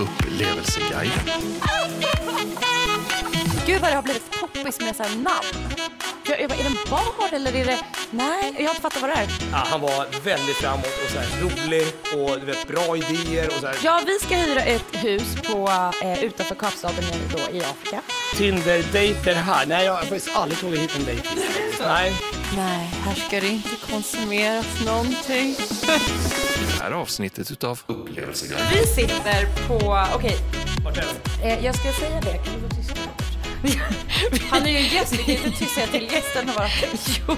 Upplevelseguiden. Gud vad det har blivit poppis med så här namn. Jag, jag bara, är det en bar eller är det... Nej, jag har inte fattat vad det är. Ja, han var väldigt framåt och så här rolig och du vet, bra idéer och så här. Ja, vi ska hyra ett hus på, eh, utanför Kapstaden nu då i Afrika. Tinder-dejter här. Nej, jag har faktiskt aldrig tagit hit en dejt. Nej. Nej, här ska det inte konsumeras någonting. Det här avsnittet utav Upplevelseguiden. Vi sitter på... Okej, Vart är det? eh, jag ska säga det. Kan du vara tyst? Han är ju gäst, vi kan inte tyst säga till gästen och bara... Jo,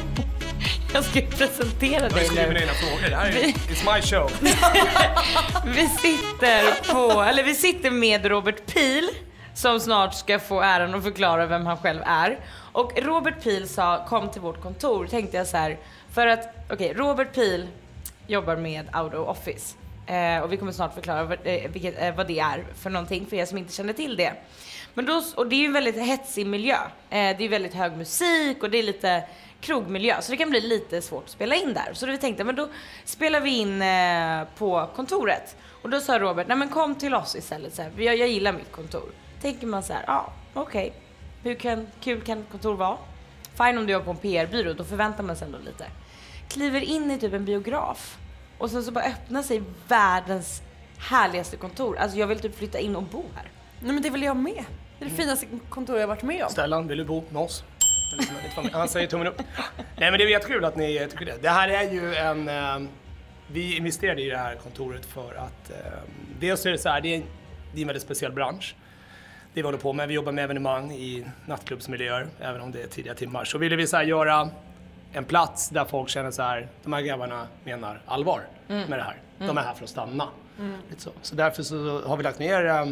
jag ska ju presentera Jag dig skriver nu. dina frågor. Det här är, it's my show. Vi sitter på, eller vi sitter med Robert Pil som snart ska få äran att förklara vem han själv är. Och Robert Pil sa kom till vårt kontor, tänkte jag så här, för att okej, Robert Pil jobbar med Auto Office. Eh, och vi kommer snart förklara vad, eh, vilket, eh, vad det är för någonting för er som inte känner till det. Men då, och det är ju en väldigt hetsig miljö. Eh, det är väldigt hög musik och det är lite krogmiljö så det kan bli lite svårt att spela in där. Så då vi tänkte men då spelar vi in eh, på kontoret. Och då sa Robert, nej men kom till oss istället så här, jag, jag gillar mitt kontor. Tänker man så här, ja okej, hur kan, kul kan ett kontor vara? Fine om du jobbar på en PR-byrå, då förväntar man sig ändå lite. Kliver in i typ en biograf och sen så bara öppnar sig världens härligaste kontor. Alltså jag vill typ flytta in och bo här. Nej men det vill jag med. Det är det finaste kontor jag varit med om. Stellan, vill du bo med oss? Han säger tummen upp. Nej men det är jättekul att ni tycker det. Det här är ju en... eh, Vi investerade i det här kontoret för att... eh, Dels är det så här, det är en, det är en väldigt speciell bransch. Det vi håller på med. Vi jobbar med evenemang i nattklubbsmiljöer, även om det är tidiga timmar. Så ville vi så här göra en plats där folk känner så här, de här grabbarna menar allvar med det här. De är här för att stanna. Så. så därför så har vi lagt ner eh,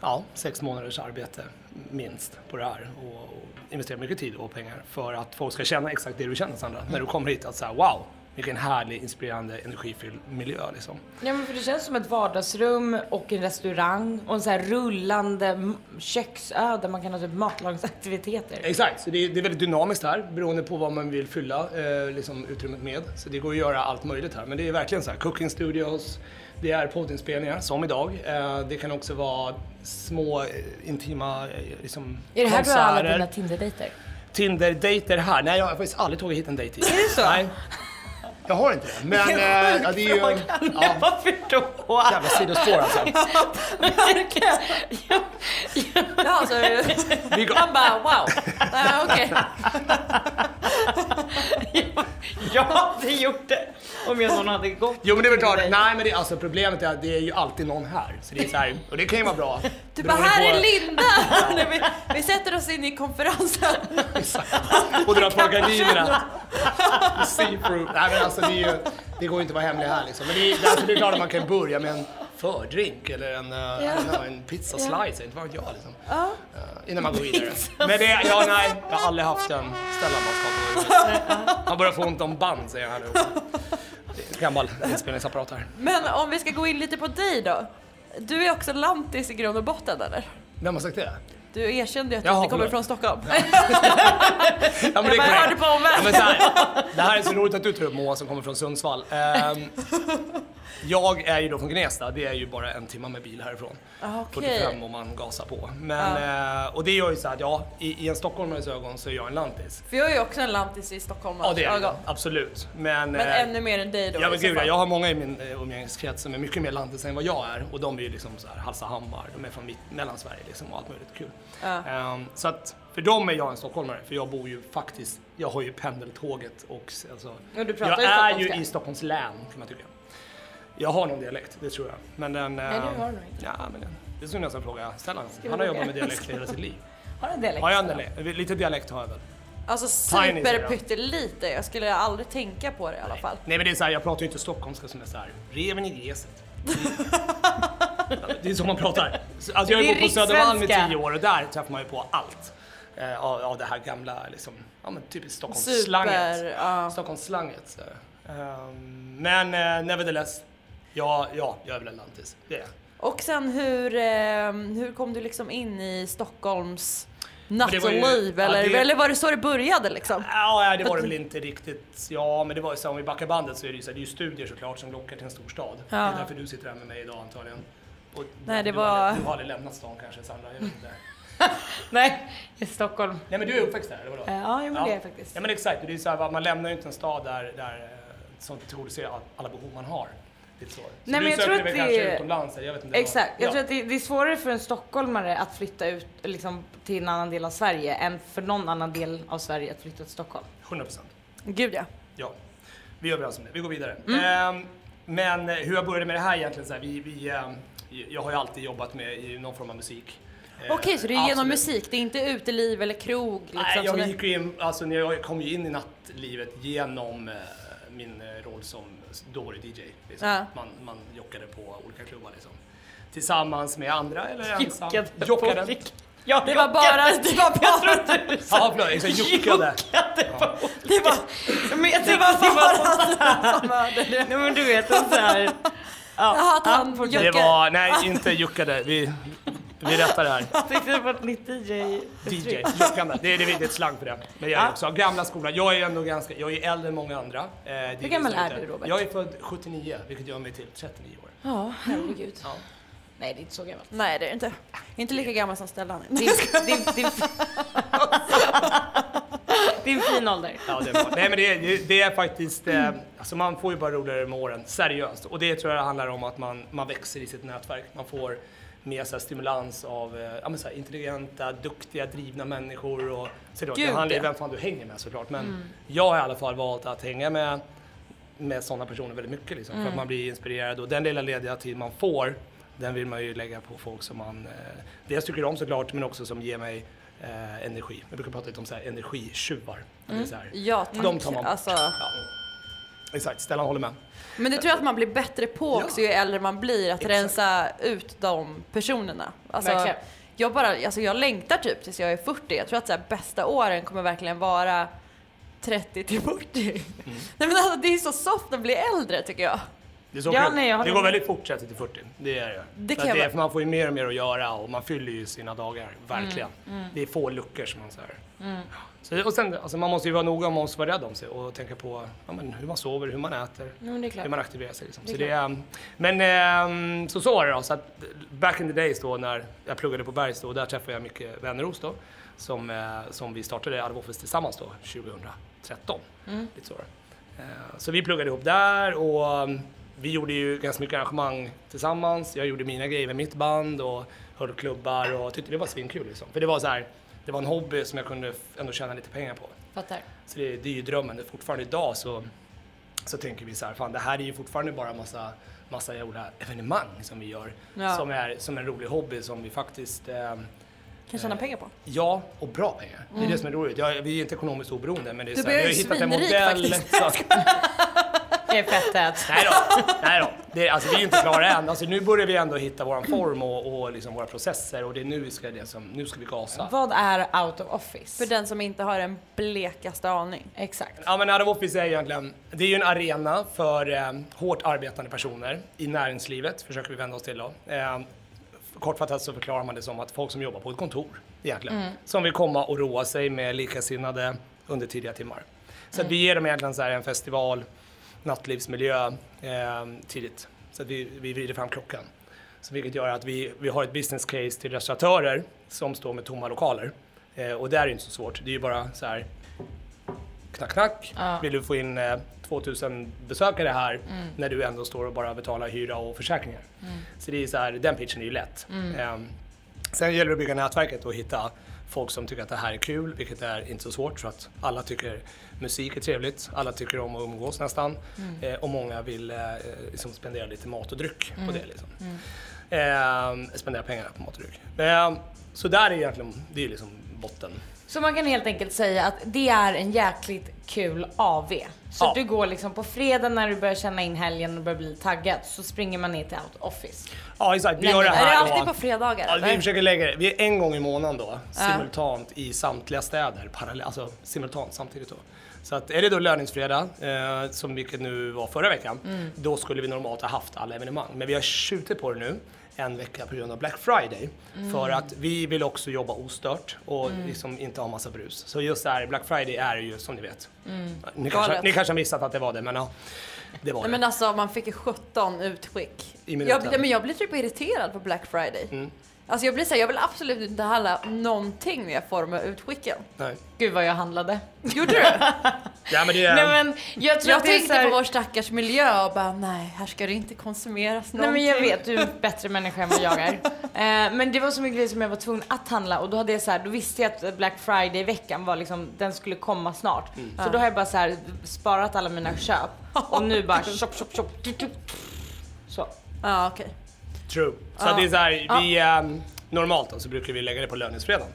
ja, sex månaders arbete minst på det här och, och investerat mycket tid och pengar för att folk ska känna exakt det du känner Sandra. När du kommer hit att säga wow, vilken härlig, inspirerande, energifylld miljö liksom. Ja men för det känns som ett vardagsrum och en restaurang och en så här rullande köksö där man kan ha typ matlagningsaktiviteter. Exakt, så det är, det är väldigt dynamiskt här beroende på vad man vill fylla eh, liksom, utrymmet med. Så det går att göra allt möjligt här. Men det är verkligen så här, cooking studios, det är poddinspelningar som idag. Eh, det kan också vara små eh, intima eh, liksom, Är det här du har alla konserter. dina Tinder-dejter? Tinder-dejter här? Nej, jag har faktiskt aldrig tagit hit en dejt hit. Är det så? Nej. Jag har inte det. Men eh, ja, det är ju... Ja, Varför då? jävla sidospår alltså. Ja, så Vi går, han bara wow. Nej, okej. Jag hade gjort det om jag någon hade gått jo men det är väl klart, nej men det, alltså, problemet är att det är ju alltid någon här. Så det är så här, och det kan ju vara bra. Du bara, här är Linda! Nej, vi, vi sätter oss in i konferensen. Och dra på gardinerna. See-through. Nej men alltså det, är ju, det går ju inte att vara hemlig här liksom. Men det är, alltså, det är klart att man kan börja med en fördrink eller en, uh, ja. en pizza slice, inte vad jag liksom. Ja. Eh, innan man går vidare. Men det, ja nej, jag har aldrig haft en Stellan Man börjar få ont om band säger jag här nu en gammal inspelningsapparat här. Men om vi ska gå in lite på dig då. Du är också lantis i grund och botten eller? Vem har sagt det? Du erkände ju att du inte kommer från Stockholm. Ja, men Jag bara hörde på ja, omvärlden. men så här, det här är så roligt att du tar upp Moa som kommer från Sundsvall. Ehm, jag är ju då från Gnesta, det är ju bara en timme med bil härifrån. Ah, okej. 45 om man gasar på. Men, eh, och det gör ju så att ja, i, i en stockholmares ögon så är jag en lantis. För jag är ju också en lantis i Stockholm. Ja det är jag, ögon. absolut. Men, Men eh, ännu mer än dig då Ja men gud, jag har många i min eh, umgängeskrets som är mycket mer lantis än vad jag är. Och de är ju liksom så här Hallstahammar, de är från mitt, Mellansverige liksom och allt möjligt kul. Ja. Ehm, så att för dem är jag en stockholmare, för jag bor ju faktiskt, jag har ju pendeltåget och alltså, Och du pratar jag är ju i Stockholms län kan man tycka. Jag har någon dialekt, det tror jag. Men den... Nej, ehm, det har du nog inte. Ja, men den, det skulle nästan fråga Stellan. Han har jobbat med dialekt hela sitt liv. Har du en dialekt? Har jag en dialekt? Lite dialekt har jag väl. Alltså superpyttelite. Jag skulle aldrig tänka på det i alla fall. Nej men det är så här, jag pratar ju inte stockholmska som är så här, reven i gräset. det är så man pratar. Alltså jag har bott på Södermalm i tio år och där träffar man ju på allt. Eh, av, av det här gamla, liksom, ja men typiskt Stockholmsslanget. Super, ja. Stockholmsslanget. Ehm, men uh, nevertheless, ja, ja, jag är väl en lantis. Det är jag. Och sen hur, eh, hur kom du liksom in i Stockholms nattliv ja, eller, det- eller var det så det började liksom? Ja, det var det väl inte riktigt. Ja, men det var ju så om vi backar bandet så är det ju så här, det är ju studier såklart som lockar till en stor stad. Det är Ja. därför du sitter här med mig idag antagligen. Och Nej, det du var- du har aldrig lämnat stan kanske Sandra? Jag vet inte. Nej, i Stockholm. Nej men du är uppväxt där, eller vadå? Ja, jo, men det är jag faktiskt. Ja men exakt, det är så här, man lämnar ju inte en stad där, där eh, som tillgodoser all- alla behov man har. Så. så Nej, men jag tror att det- kanske utomlands, jag vet inte. vad- Exakt, jag ja. tror att det, det är svårare för en stockholmare att flytta ut liksom, till en annan del av Sverige än för någon annan del av Sverige att flytta till Stockholm. 100 procent. Gud ja. Ja, vi är överens om det. Vi går vidare. Mm. Ehm, men eh, hur jag började med det här egentligen, så här, vi, vi, ehm, jag har ju alltid jobbat med i någon form av musik. Eh, Okej, så det är genom absolut. musik, det är inte uteliv eller krog liksom? Nej, jag gick ju in, alltså jag kom ju in i nattlivet genom eh, min eh, roll som dålig DJ. Liksom. Ja. Man, man jockade på olika klubbar liksom. Tillsammans med andra eller ensam. Jockade på Jockade. olika- Ja, Det var bara, det var bara, Ja, förlåt, exakt, jockade. det var, Men jag det var bara... bara som hörde det. Nej men du vet, en så här... Jaha, att han fortsätt. Det var, nej inte juckade. Vi, vi rättar det här. Jag tänkte på ett nytt DJ. DJ, jockande. Det är, det är ett slang för det. Men jag är också gamla skolan. Jag är ändå ganska, jag är äldre än många andra. Eh, Hur gammal är du, Robert? Jag är född 79, vilket gör mig till 39 år. Ja, herregud. Ja. Nej, det är inte så gammalt. Nej det är det inte. Inte lika gammal som Stellan. Din, din, din, din fin ålder. Ja, det är bra. Nej men det, det, det är faktiskt, eh, alltså man får ju bara roligare med åren, seriöst. Och det tror jag handlar om att man, man växer i sitt nätverk. Man får mer så stimulans av eh, ja, men så intelligenta, duktiga, drivna människor. Och, såklart, det Gud, handlar ju ja. vem fan du hänger med såklart. Men jag har i alla fall valt att hänga med, med sådana personer väldigt mycket. Liksom, För att man blir inspirerad och den lilla lediga tid man får, den vill man ju lägga på folk som man eh, dels tycker om såklart, men också som ger mig eh, energi. Jag brukar prata lite om så här, energitjuvar. Så här, Ja tack. de tar man bort. Alltså, Ja. Exakt, Stellan håller med. men det tror jag att man blir bättre på också ju äldre man blir, att Exakt. rensa ut de personerna. Alltså, Verkligen. jag, bara, alltså jag längtar typ tills jag är 40. Jag tror att så här, bästa åren kommer verkligen vara 30 till 40. Mm. Nej men alltså, det är så soft att bli äldre tycker jag. Det, Ja, nej, jag det går väldigt fort 30 till 40. Det är det. Det kan det är, för man får ju mer och mer att göra och man fyller ju sina dagar, verkligen. Mm, Det är få luckor som man säger. Så, och sen, alltså man måste ju vara noga, man måste vara rädd om sig och tänka på ja, men hur man sover, hur man äter, hur man aktiverar sig. Liksom. Så det är, men ehm, så så var det då. Så att back in the days då när jag pluggade på Bergs då, där träffade jag mycket Väneros då. Som, eh, som vi startade Out of Office tillsammans då, 2013. Mm. Lite så. Eh, så vi pluggade ihop där och um, vi gjorde ju ganska mycket arrangemang tillsammans. Jag gjorde mina grejer med mitt band och höll klubbar och tyckte det var svinkul liksom. För det var så här, det var en hobby som jag kunde ändå tjäna lite pengar på. Fattar. Så det, det är ju drömmen. Fortfarande idag så, så tänker vi så här, fan det här är ju fortfarande bara massa, massa jävla evenemang som vi gör. Ja. Som är som en rolig hobby som vi faktiskt eh, Kan tjäna pengar på. Ja, och bra pengar. Det är det som är roligt. Jag, vi är inte ekonomiskt oberoende men det är Du så här, vi har hittat en modell. faktiskt. Så, Det är fett tät. nej då, nej då. Det, är- alltså, vi är ju inte klara än. Alltså, nu börjar vi ändå hitta våran form och, och liksom våra processer och det är nu vi ska, det som, nu ska vi gasa. Vad är out of office? För den som inte har en blekaste aning. Exakt. Ja men Out of Office är egentligen, det är ju en arena för eh, hårt arbetande personer i näringslivet, försöker vi vända oss till då. Eh, kortfattat så förklarar man det som att folk som jobbar på ett kontor egentligen, som vill komma och roa sig med likasinnade under tidiga timmar. Så att vi ger dem egentligen så här en festival, nattlivsmiljö eh, tidigt. Så att vi, vi vrider fram klockan. Så vilket gör att vi, vi har ett business case till restauratörer som står med tomma lokaler. Eh, och det är ju inte så svårt, det är ju bara så här knack knack. Ja. Vill du få in eh, 2000 besökare här när du ändå står och bara betalar hyra och försäkringar. Så det är så här, den pitchen är ju lätt. Ehm, sen gäller det att bygga nätverket och hitta folk som tycker att det här är kul, vilket är inte så svårt för att alla tycker musik är trevligt, alla tycker om att umgås nästan eh, och många vill eh, liksom spendera lite mat och dryck på det. Liksom. Ehm, spendera pengar på mat och dryck. Ehm, så där är egentligen, det är liksom botten. Så man kan helt enkelt säga att det är en jäkligt kul AV. Så Ja. du går liksom på fredag när du börjar känna in helgen och börjar bli taggad så springer man ner till out office. Ja exakt, vi Nej, gör det här Är det alltid på fredagar Ja, vi eller? försöker lägga det. Vi är en gång i månaden då, simultant i samtliga städer, parallell, alltså simultant samtidigt då. Så att är det då löningsfredag, eh, som vilket nu var förra veckan, då skulle vi normalt ha haft alla evenemang. Men vi har skjutit på det nu. En vecka på grund av Black Friday. Mm. För att vi vill också jobba ostört och liksom inte ha massa brus. Så just där, Black Friday är ju som ni vet. Mm. Ni, kanske, ni kanske har missat att det var det, men ja. Det var Nej det. men alltså man fick ju 17 utskick. I minuten. Mm. Jag, men jag blir typ irriterad på Black Friday. Alltså jag blir såhär, jag vill absolut inte handla någonting när jag får de här utskicken. Nej. Gud vad jag handlade. Gjorde du? Ja, men det är... Nej men jag tror Jag att det är tänkte så här, på vår stackars miljö och bara nej, här ska det inte konsumeras Nej någonting. men jag vet, du är en bättre människa än vad jag är. Eh, men det var så mycket grejer som jag var tvungen att handla och då hade jag så här, då visste jag att Black Friday-veckan var liksom, den skulle komma snart. Så då har jag bara så här sparat alla mina köp och nu bara shop, shop, shop. Så. Ja okej. True. Så att det är så här, vi, ehm, normalt då, så brukar vi lägga det på löningsfredagen.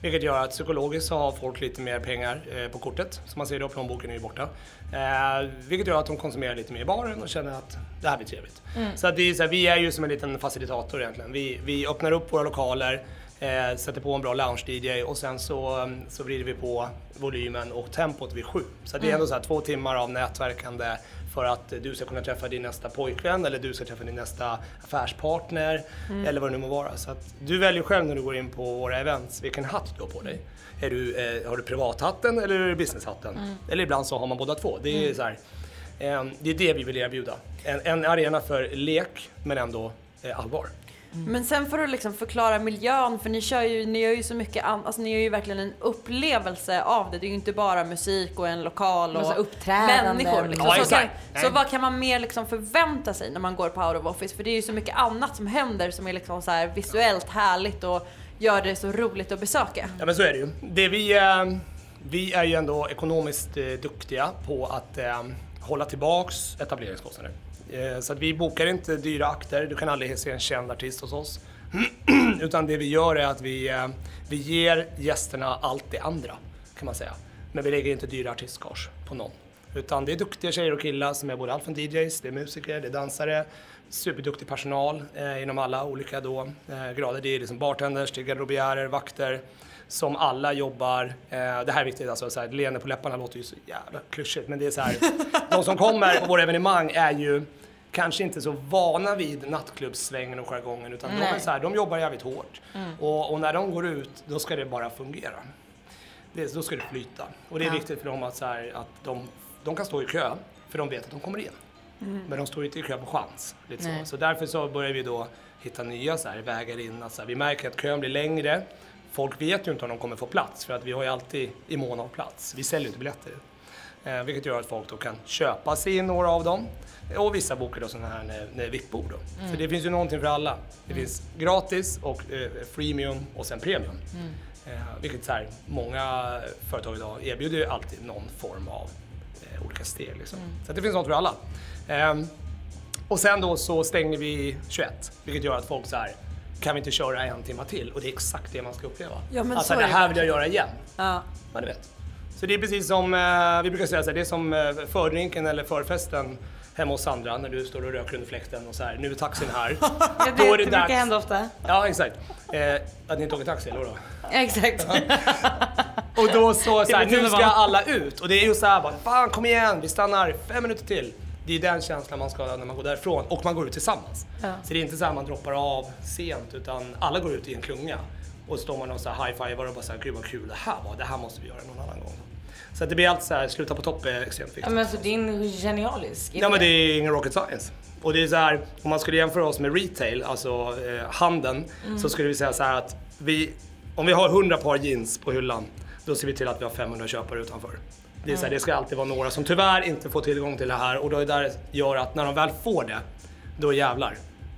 Vilket gör att psykologiskt så har folk lite mer pengar eh, på kortet. Som man ser då, plånboken är ju borta. Eh, vilket gör att de konsumerar lite mer i baren och känner att det här blir trevligt. Så att det är så här, vi är ju som en liten facilitator egentligen. Vi, vi öppnar upp våra lokaler, eh, sätter på en bra lounge-DJ och sen så, um, så vrider vi på volymen och tempot vid sju. Så det är ändå så här två timmar av nätverkande för att du ska kunna träffa din nästa pojkvän eller du ska träffa din nästa affärspartner eller vad det nu må vara. Så att du väljer själv när du går in på våra events vilken hatt du har på dig. Är du, eh, har du privathatten eller är det businesshatten? Eller ibland så har man båda två. Det är, så här, eh, det, är det vi vill erbjuda. En, en arena för lek men ändå eh, allvar. Men sen får du liksom förklara miljön för ni kör ju, ni gör ju så mycket annat, alltså ni gör ju verkligen en upplevelse av det. Det är ju inte bara musik och en lokal och människor. Liksom. Ja, så, kan, så vad kan man mer liksom förvänta sig när man går på out of office? För det är ju så mycket annat som händer som är liksom så här visuellt härligt och gör det så roligt att besöka. Ja men så är det ju. Det vi, eh, vi är ju ändå ekonomiskt eh, duktiga på att eh, hålla tillbaks etableringskostnader. Eh, så att vi bokar inte dyra akter, du kan aldrig se en känd artist hos oss. Utan det vi gör är att vi, eh, vi ger gästerna allt det andra kan man säga. Men vi lägger inte dyra artistgage på någon. Utan det är duktiga tjejer och killar som är både allt från DJs, det är musiker, det är dansare, superduktig personal eh, inom alla olika då, eh, grader. Det är liksom bartenders, det är garderobiärer, vakter som alla jobbar, eh, det här är viktigt alltså, så här, leende på läpparna låter ju så jävla klyschigt men det är så här, de som kommer på våra evenemang är ju kanske inte så vana vid nattklubbssvängen och jargongen utan de, är så här, de jobbar jävligt hårt. Och, och när de går ut, då ska det bara fungera. Det, då ska det flyta. Och det är viktigt för dem att, så här, att de, de kan stå i kö, för de vet att de kommer in. Men de står inte i kö på chans. Lite så. Därför så börjar vi då hitta nya så här, vägar in. Att, så här, vi märker att kön blir längre. Folk vet ju inte om de kommer få plats, för att vi har ju alltid i mån av plats. Vi säljer ju inte biljetter. Eh, vilket gör att folk då kan köpa sig in några av dem. Och vissa bokar då sådana här när, VIP-bord då. Så det finns ju någonting för alla. Det finns gratis och eh, freemium och sen premium. Eh, vilket så här, många företag idag erbjuder ju alltid någon form av eh, olika steg. Liksom. Så att det finns något för alla. Ehm, och sen då så stänger vi 21, vilket gör att folk så här kan vi inte köra en timme till? Och det är exakt det man ska uppleva. Ja, men alltså så det är det här vill jag göra igen. Ja. Ja, ni vet. Så det är precis som, eh, vi brukar säga så här, det är som eh, fördrinken eller förfesten hemma hos Sandra när du står och röker under fläkten och så här, nu är taxin här. Ja, det, Då är det det brukar hända ofta. Ja, exakt. Eh, att ni inte åker taxi, eller vadå? Exakt. Och då så, så här, nu ska alla ut. Och det är ju så här bara, fan kom igen, vi stannar fem minuter till. Det är den känslan man ska ha när man går därifrån och man går ut tillsammans. Ja. Så det är inte så här man droppar av sent utan alla går ut i en klunga. Och så står man och så här high-fivar och bara så här, gud vad kul det här var, det här måste vi göra någon annan gång. Så att det blir alltid så här, sluta på topp är extremt viktigt. Ja, men alltså din genialisk idé. Ja men det är ingen rocket science. Och det är så här, om man skulle jämföra oss med retail, alltså eh, handeln, så skulle vi säga så här att vi, om vi har 100 par jeans på hyllan, då ser vi till att vi har 500 köpare utanför. Det, är så här, det ska alltid vara några som tyvärr inte får tillgång till det här och då är det där gör att när de väl får det, då jävlar.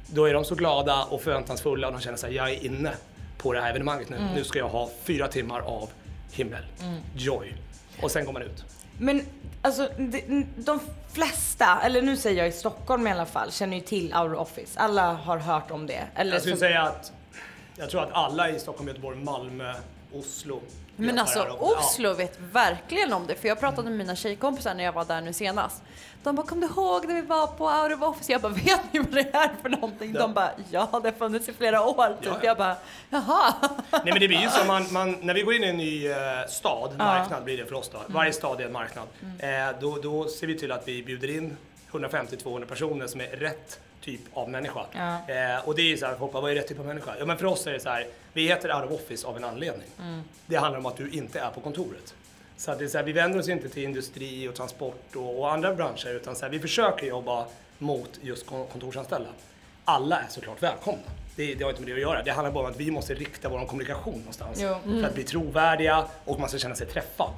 Då är de så glada och förväntansfulla och de känner sig jag är inne på det här evenemanget nu. Nu ska jag ha fyra timmar av himmel, joy. Och sen går man ut. Men alltså de, de flesta, eller nu säger jag i Stockholm i alla fall, känner ju till Our Office. Alla har hört om det. Eller Jag skulle så- säga att jag tror att alla i Stockholm, Göteborg, Malmö, Oslo Men alltså. Ja. Oslo vet verkligen om det för jag pratade med mina tjejkompisar när jag var där nu senast. De bara, kom du ihåg när vi var på Out of Office? Jag bara, vet ni vad det är för någonting? Ja. De bara, ja det har funnits i flera år typ. Ja, ja. Jag bara, jaha. Nej men det blir ju så, man, man, när vi går in i en ny eh, stad, marknad blir det för oss då. Varje stad är en marknad. Eh, då, då ser vi till att vi bjuder in 150-200 personer som är rätt typ av människa. Ja. Eh, och det är ju så här, folk bara, vad är rätt typ av människa? Ja men för oss är det så här, vi heter out of office av en anledning. Det handlar om att du inte är på kontoret. Så att det är så här, vi vänder oss inte till industri och transport och, och andra branscher utan så här, vi försöker jobba mot just kon- kontorsanställda. Alla är såklart välkomna. Det, det har inte med det att göra. Det handlar bara om att vi måste rikta vår kommunikation någonstans. Jo. För att bli trovärdiga och man ska känna sig träffad.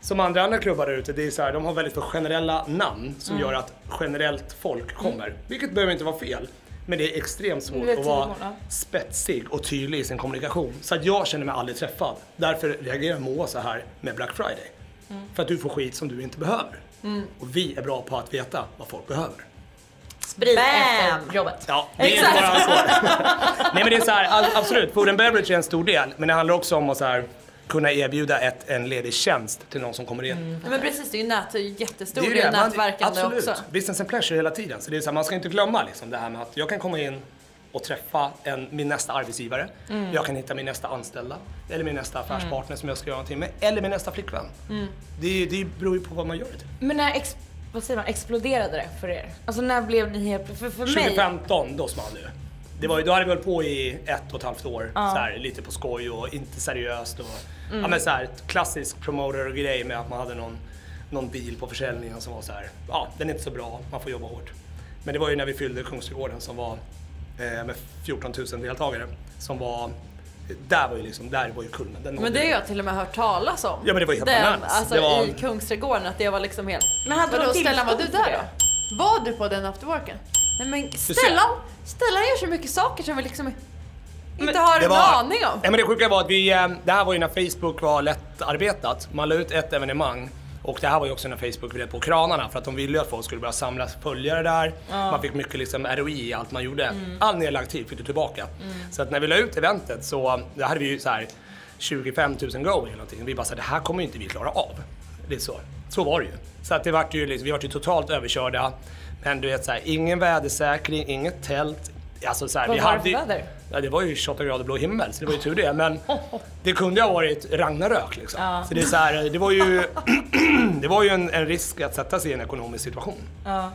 Som andra andra klubbar där ute, det är så här, de har väldigt för generella namn som gör att generellt folk kommer. Vilket behöver inte vara fel. Men det är extremt svårt är att vara spetsig och tydlig i sin kommunikation. Så att jag känner mig aldrig träffad. Därför reagerar Moa så här med Black Friday. För att du får skit som du inte behöver. Och vi är bra på att veta vad folk behöver. Sprit Bam! efter jobbet. Ja, det är bara så. Nej men det är så här, absolut, food and beverage är en stor del. Men det handlar också om att så här, kunna erbjuda ett, en ledig tjänst till någon som kommer in. Nej, men precis, det är ju nät, jättestor Det är det, man- nätverkande absolut. också. Business and pleasure hela tiden. Så det är så här, man ska inte glömma liksom det här med att jag kan komma in och träffa en, min nästa arbetsgivare. Mm. Jag kan hitta min nästa anställda. Eller min nästa affärspartner som jag ska göra någonting med. Eller min nästa flickvän. Mm. Det, det beror ju på vad man gör det till. Men när vad säger man, exploderade det för er? Alltså när blev ni helt... För, för mig... 2015, då small det ju. Det var ju, då hade vi hållit på i ett och ett halvt år, så här, lite på skoj och inte seriöst. Och, Mm. ja, men så här, klassisk promoter-grej med att man hade någon, någon bil på försäljningen som var så här, ja den är inte så bra, man får jobba hårt. Men det var ju när vi fyllde Kungsträdgården som var eh, med 14 000 deltagare. Som var, där var ju liksom, där var ju kulmen. Den Men det har ju- jag till och med hört talas om. Ja, men det var helt Den, alltså Det var- i Kungsträdgården, att det var liksom helt... Men hade Vadå, Stellan var du där då? Var du på den afterworken? Nej men. Stellan, Stellan gör så mycket saker som vi liksom inte Men har en var- aning om. Ja, men det sjuka var att vi, eh, det här var ju när Facebook var lättarbetat. Man la ut ett evenemang och det här var ju också när Facebook ville på kranarna för att de ville ju att folk skulle börja samla följare där. Man fick mycket liksom ROI i allt man gjorde. All nedlagd tid fick du tillbaka. Så att när vi la ut eventet så det hade vi ju så här 25 000 go eller någonting. Vi bara sa det här kommer ju inte vi klara av. Det är så. Så var det ju. Så att det vart ju liksom, vi vart ju totalt överkörda. Men du vet så här, ingen vädersäkring, inget tält. Alltså så här, Vad vi var det hade för väder? Ja, det var ju 28 grader blå himmel, så det var ju tur det. Men det kunde ha varit Ragnarök liksom. Ja. Så det är så här, det var ju, det var ju en, en risk att sätta sig i en ekonomisk situation. Ja.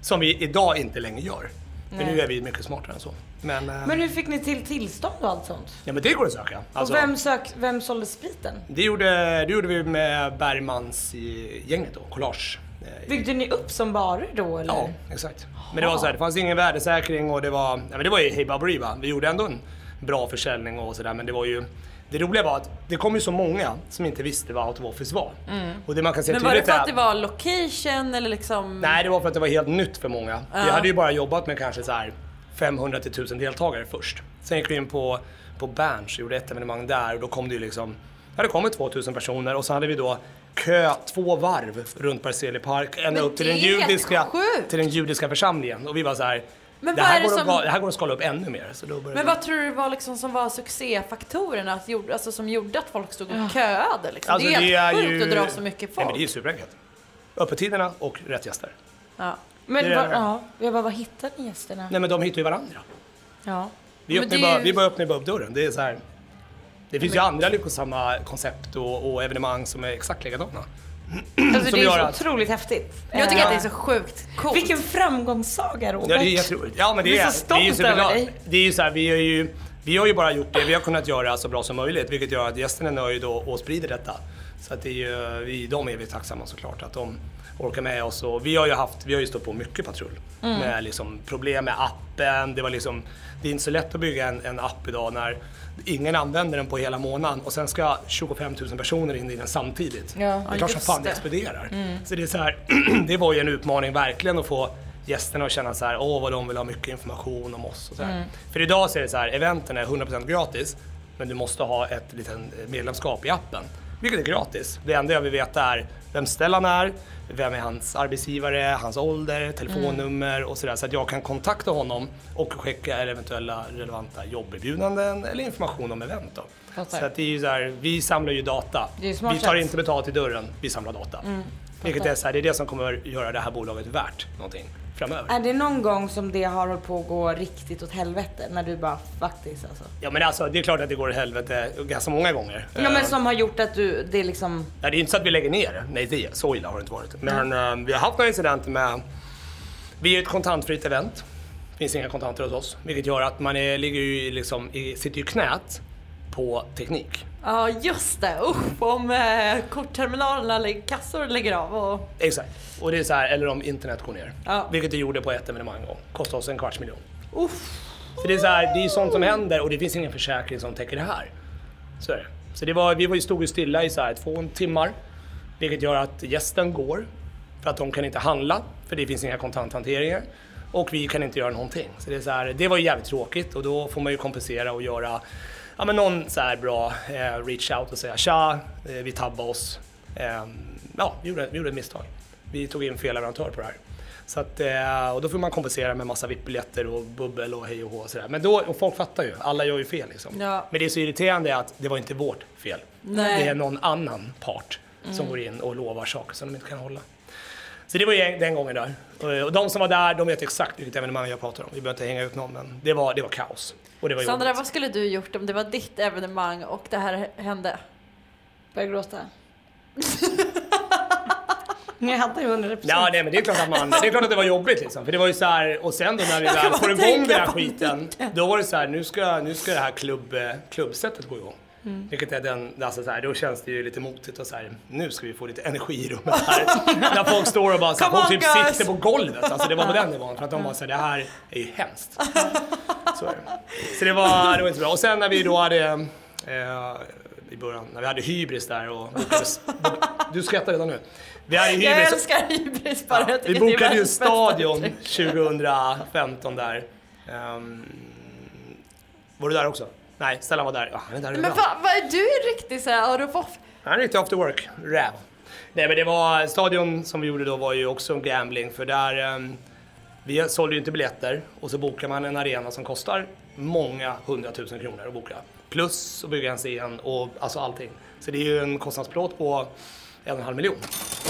Som vi idag inte längre gör. Nej. nu är vi mycket smartare än så. Men, eh, Men hur fick ni till tillstånd och allt sånt? ja, men det går att söka. Alltså, och vem, sök, vem sålde spriten? det, gjorde, det gjorde vi med Bergmans gänget då, Collage. Byggde ni upp som barer då eller? Ja, exakt. Men det var så här, det fanns ingen värdesäkring och det var, ja, men det var ju Hey Baberiba. Vi gjorde ändå en bra försäljning och sådär men det var ju det roliga var att det kom ju så många som inte visste vad Office var. Och det man kan se Men var det för att det var location eller liksom... Nej, det var för att det var helt nytt för många. Vi hade ju bara jobbat med kanske så här 500 till 1000 deltagare först. Sen gick vi in på, på Berns och gjorde ett evenemang där och då kom det ju liksom, ja det kom 2000 personer och så hade vi då kö två varv runt Berzelii park ända upp till den, är judiska, sjukt. till den judiska församlingen. Och vi var så här, Men det, är här det går som- att, det här går att skala upp ännu mer. Så då Men vi- vad tror du var liksom som var succéfaktorerna att gjorde, alltså som gjorde att folk stod och köade? Liksom? Alltså, det är helt sjukt ju- att dra så mycket Nej, folk. men det är ju superenkelt. Öppettiderna och rätt gäster. ja. Men Det är var, det. ja, jag bara, vad hittade ni gästerna? Nej men de hittar ju varandra. Ja. Vi, öppnar det bara, är ju- vi bara öppnar bara upp dörren. Det är så här. Det finns ju andra lyckosamma koncept och, och evenemang som är exakt likadana. Alltså Som det gör är så att- otroligt häftigt. Jag tycker Eh, att det är så sjukt coolt. Vilken framgångssaga Robert. Ja, det är jätteroligt. Ja, men det Jag är är, så stolt det är ju över dig. Det är ju så här, vi har ju, vi har ju bara gjort det vi har kunnat göra så bra som möjligt, vilket gör att gästerna är nöjda och, och sprider detta. Så att det är ju, vi, de är vi tacksamma såklart, att de orkar med oss. Och vi har ju haft, vi har ju stått på mycket patrull Mm. med liksom problem med appen. Det var liksom, det är inte så lätt att bygga en, en app idag när ingen använder den på hela månaden och sen ska 25 000 personer in i den samtidigt. Ja. det är klart som fan det exploderar. Så det är så här, det var ju en utmaning verkligen att få gästerna att känna så här, åh vad de vill ha mycket information om oss och så här. För idag så är det så här, eventen är 100% gratis men du måste ha ett litet medlemskap i appen. Vilket är gratis. Det enda jag vill veta är vem Stellan är, vem är hans arbetsgivare, hans ålder, telefonnummer och sådär. Så att jag kan kontakta honom och skicka eventuella relevanta jobberbjudanden eller information om event då. Fattar. Så att det är ju så här, vi samlar ju data. Vi tar sätt. inte betalt i dörren, vi samlar data. Vilket är, så här, det är det som kommer göra det här bolaget värt någonting framöver. Är det någon gång som det har hållit på att gå riktigt åt helvete? När du bara faktiskt alltså? Ja men alltså det är klart att det går i helvete ganska många gånger. Ja men Eh, som har gjort att du, det är liksom... Nej, det är inte så att vi lägger ner det. Nej, det, så illa har det inte varit. Men eh, vi har haft några incidenter med... Vi är ett kontantfritt event. finns inga kontanter hos oss. Vilket gör att man är, ligger ju liksom, i, sitter ju i knät på teknik. Ja just det, usch om eh, kortterminalerna, eller kassor lägger av och... Exakt. Och det är så här, eller om internet går ner. Ja. Vilket det gjorde på ett evenemang en gång. Kostade oss en kvarts miljon. Så det är så här, det är sånt som händer och det finns ingen försäkring som täcker det här. Så är det. Så det var, vi var ju stod ju stilla i så här två timmar. Vilket gör att gästen går. För att de kan inte handla, för det finns inga kontanthanteringar. Och vi kan inte göra någonting. Så det, är så här, det var ju jävligt tråkigt och då får man ju kompensera och göra ja, men någon så här bra eh, reach out och säga tja, eh, vi tabbade oss. Eh, ja, vi gjorde, vi gjorde ett misstag. Vi tog in fel leverantör på det här. Så att, eh, och då får man kompensera med massa VIP-biljetter och bubbel och hej och hå och sådär. Men då, och folk fattar ju, alla gör ju fel liksom. Ja. Men det är så irriterande att det var inte vårt fel. Nej. Det är någon annan part som går in och lovar saker som de inte kan hålla. Så det var ju den gången där. Och- Och de som var där, de vet exakt vilket evenemang jag pratar om. Vi behöver inte hänga ut någon, men det var, det var kaos. Och det var Sandra, jobbigt. vad skulle du gjort om det var ditt evenemang och det här hände? Börjar gråta. Jag hade ju 100%. Ja, nej, men det är klart att man, det är klart att det var jobbigt liksom. För det var ju så här, och sen då när vi väl får igång den här skiten, då var det så här, nu ska, nu ska det här klubb, klubbsättet gå igång. Vilket är den, alltså så här, då känns det ju lite motigt och så här, nu ska vi få lite energi i rummet här. När folk står och bara så här, folk typ guys. sitter på golvet. Alltså det var på den nivån. För att de bara så här, det här är ju hemskt. Så, så det var, det var inte bra. Och sen när vi då hade, eh, i början, när vi hade hybris där och bokades, du skrattar redan nu. Vi hade Jag hybris. älskar hybris bara. Ja, Jag vi bokade ju stadion uttryck. 2015 där. Ehm, var du där också? Nej, Stellan var där. Ja, han är där Men ibland. vad va, är du en riktig såhär out of off? Han är lite after work, räv. Nej men det var, stadion som vi gjorde då var ju också en gambling för där, ehm, vi sålde ju inte biljetter och så bokar man en arena som kostar många hundratusen kronor att boka. Plus att bygga en scen och alltså allting. Så det är ju en kostnadsplåt på en och en halv miljon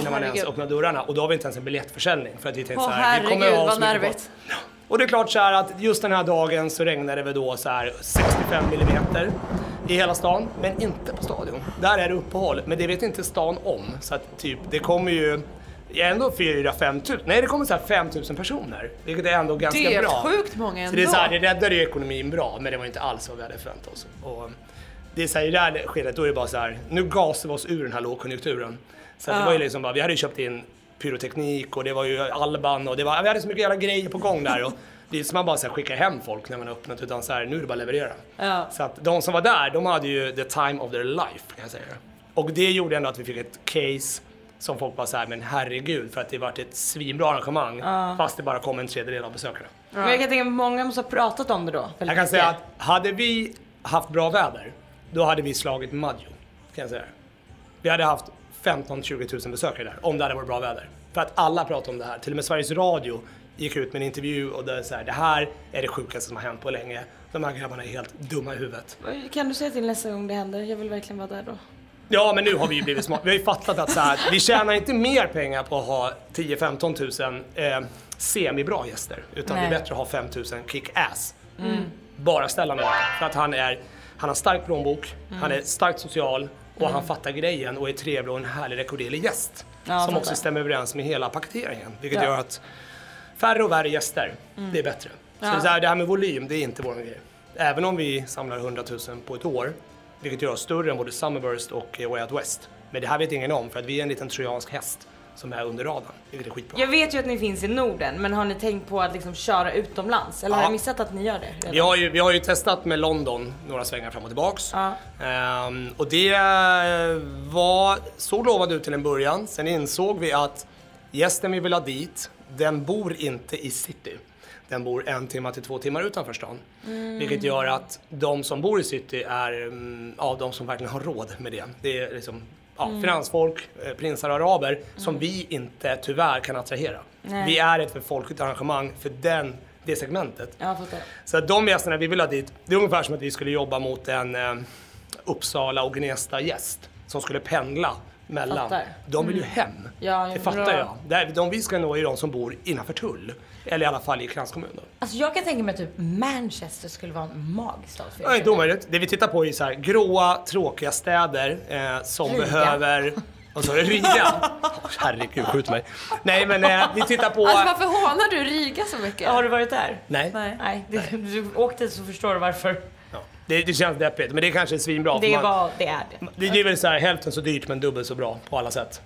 innan man ens Herregud. öppnar dörrarna och då har vi inte ens en biljettförsäljning för att vi tänkte Åh så här, vi kommer herregud ha vad nervigt. folk. Och det är klart så här att just den här dagen så regnade det då så här 65 millimeter i hela stan, men inte på stadion. Där är det uppehåll, men det vet inte stan om. Så att typ, det kommer ju ändå 4-5 tusen, nej det kommer så här 5 tusen personer. Vilket är ändå ganska Det är bra. sjukt många ändå. Så det är så här, det räddade ju ekonomin bra, men det var inte alls vad vi hade förväntat oss. Och det är så här, i det här skedet, då är det bara så här, nu gasar vi oss ur den här lågkonjunkturen. Så att det var ju liksom bara, vi hade ju köpt in pyroteknik och det var ju Alban och det var, vi hade så mycket jävla grejer på gång där. Och det är som man bara så här, skickar hem folk när man har öppnat, utan så här, nu är det bara att leverera. Ja. Så att de som var där, de hade ju the time of their life kan jag säga. Och det gjorde ändå att vi fick ett case som folk bara såhär, men herregud, för att det varit ett svinbra arrangemang fast det bara kom en tredjedel av besökarna. Men jag kan tänka mig många måste ha pratat om det då. Jag kan säga att hade vi haft bra väder, då hade vi slagit Maggio. Kan jag säga. Vi hade haft 15-20 000 besökare där, om det hade varit bra väder. För att alla pratar om det här. Till och med Sveriges Radio gick ut med en intervju och det är så här, det här är det sjukaste som har hänt på länge. De här grabbarna är helt dumma i huvudet. Kan du säga till nästa gång det händer? Jag vill verkligen vara där då. Ja, men nu har vi ju blivit smart. Vi har ju fattat att så här, vi tjänar inte mer pengar på att ha 10-15 000 eh, semibra gäster. Utan det Nej. är bättre att ha 5 000 kick-ass. Bara ställa med För att han är, han har stark plånbok, han är starkt social och han fattar grejen och är trevlig och en härlig rekorderlig gäst. Ja, som också stämmer överens med hela paketeringen. Vilket gör att färre och värre gäster, det är bättre. Så så här, det här med volym, det är inte vår grej. Även om vi samlar 100 000 på ett år, vilket gör oss större än både Summerburst och eh, Way Out West. Men det här vet ingen om för att vi är en liten trojansk häst som är under radarn, vilket är skitbra. Jag vet ju att ni finns i Norden, men har ni tänkt på att liksom köra utomlands? Eller har Ja. jag missat att ni gör det? redan? Vi har, ju, vi har ju testat med London några svängar fram och tillbaks. Ja. Ehm, och det eh, var, såg lovande ut till en början. Sen insåg vi att gästen vi vill ha dit, den bor inte i city. Den bor en timme till två timmar utanför stan. Vilket gör att de som bor i city är mm, ja, de som verkligen har råd med det. Det är liksom ja, finansfolk, eh, prinsar och araber som vi inte tyvärr kan attrahera. Nej. Vi är ett för folkligt arrangemang för den, det segmentet. Ja, jag fattar. Så att de gästerna vi vill ha dit, det är ungefär som att vi skulle jobba mot en eh, Uppsala och Gnesta gäst som skulle pendla mellan. Fattar. De vill ju hem. Ja, det fattar bra. jag. De vi ska nå är de som bor innanför Tull. Eller i alla fall i kranskommunen. Alltså jag kan tänka mig att typ Manchester skulle vara en magisk stad för Det är inte omöjligt. Det vi tittar på är så här, gråa, tråkiga städer eh, som Riga. behöver Vad sa du? Riga? Herregud, skjut mig. Nej, men eh, vi tittar på... Alltså varför hånar du Riga så mycket? Har du varit där? Nej. Nej. Nej, det, du åkte så förstår du varför. Ja. Det, det känns deppigt, men det kanske är svinbra. Det man- var, det är det. Det det är väl så här, hälften så dyrt men dubbelt så bra på alla sätt.